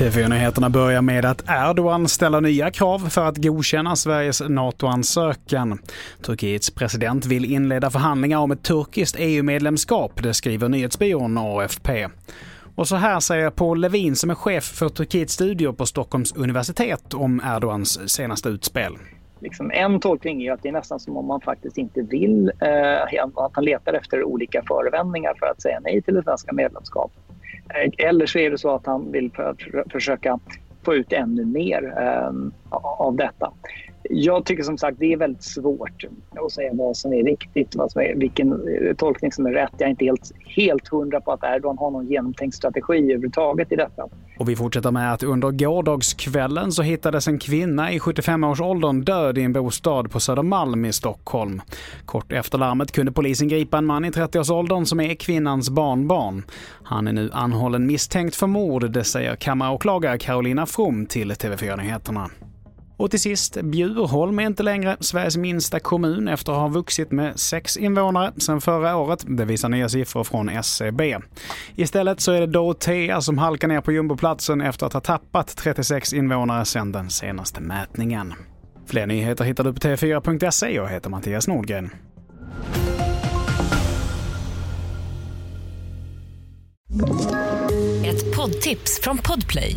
TV4-nyheterna börjar med att Erdogan ställer nya krav för att godkänna Sveriges NATO-ansökan. Turkiets president vill inleda förhandlingar om ett turkiskt EU-medlemskap, det skriver nyhetsbyrån AFP. Och så här säger Paul Levin som är chef för Turkiets studier på Stockholms universitet om Erdogans senaste utspel. Liksom en tolkning är att det är nästan som om man faktiskt inte vill, eh, att han letar efter olika förevändningar för att säga nej till det svenska medlemskapet. Eh, eller så är det så att han vill för, för, försöka få ut ännu mer eh, av detta. Jag tycker som sagt det är väldigt svårt att säga vad som är riktigt, vad som är, vilken eh, tolkning som är rätt. Jag är inte helt, helt hundra på att Erdogan har någon genomtänkt strategi överhuvudtaget i detta. Och vi fortsätter med att under gårdagskvällen så hittades en kvinna i 75-årsåldern död i en bostad på Södermalm i Stockholm. Kort efter larmet kunde polisen gripa en man i 30-årsåldern som är kvinnans barnbarn. Han är nu anhållen misstänkt för mord, det säger kammaråklagare Carolina From till TV4 Nyheterna. Och till sist, Bjurholm är inte längre Sveriges minsta kommun efter att ha vuxit med sex invånare sedan förra året. Det visar nya siffror från SCB. Istället så är det Dorotea som halkar ner på jumboplatsen efter att ha tappat 36 invånare sedan den senaste mätningen. Fler nyheter hittar du på tv4.se. Jag heter Mattias Nordgren. Ett poddtips från Podplay.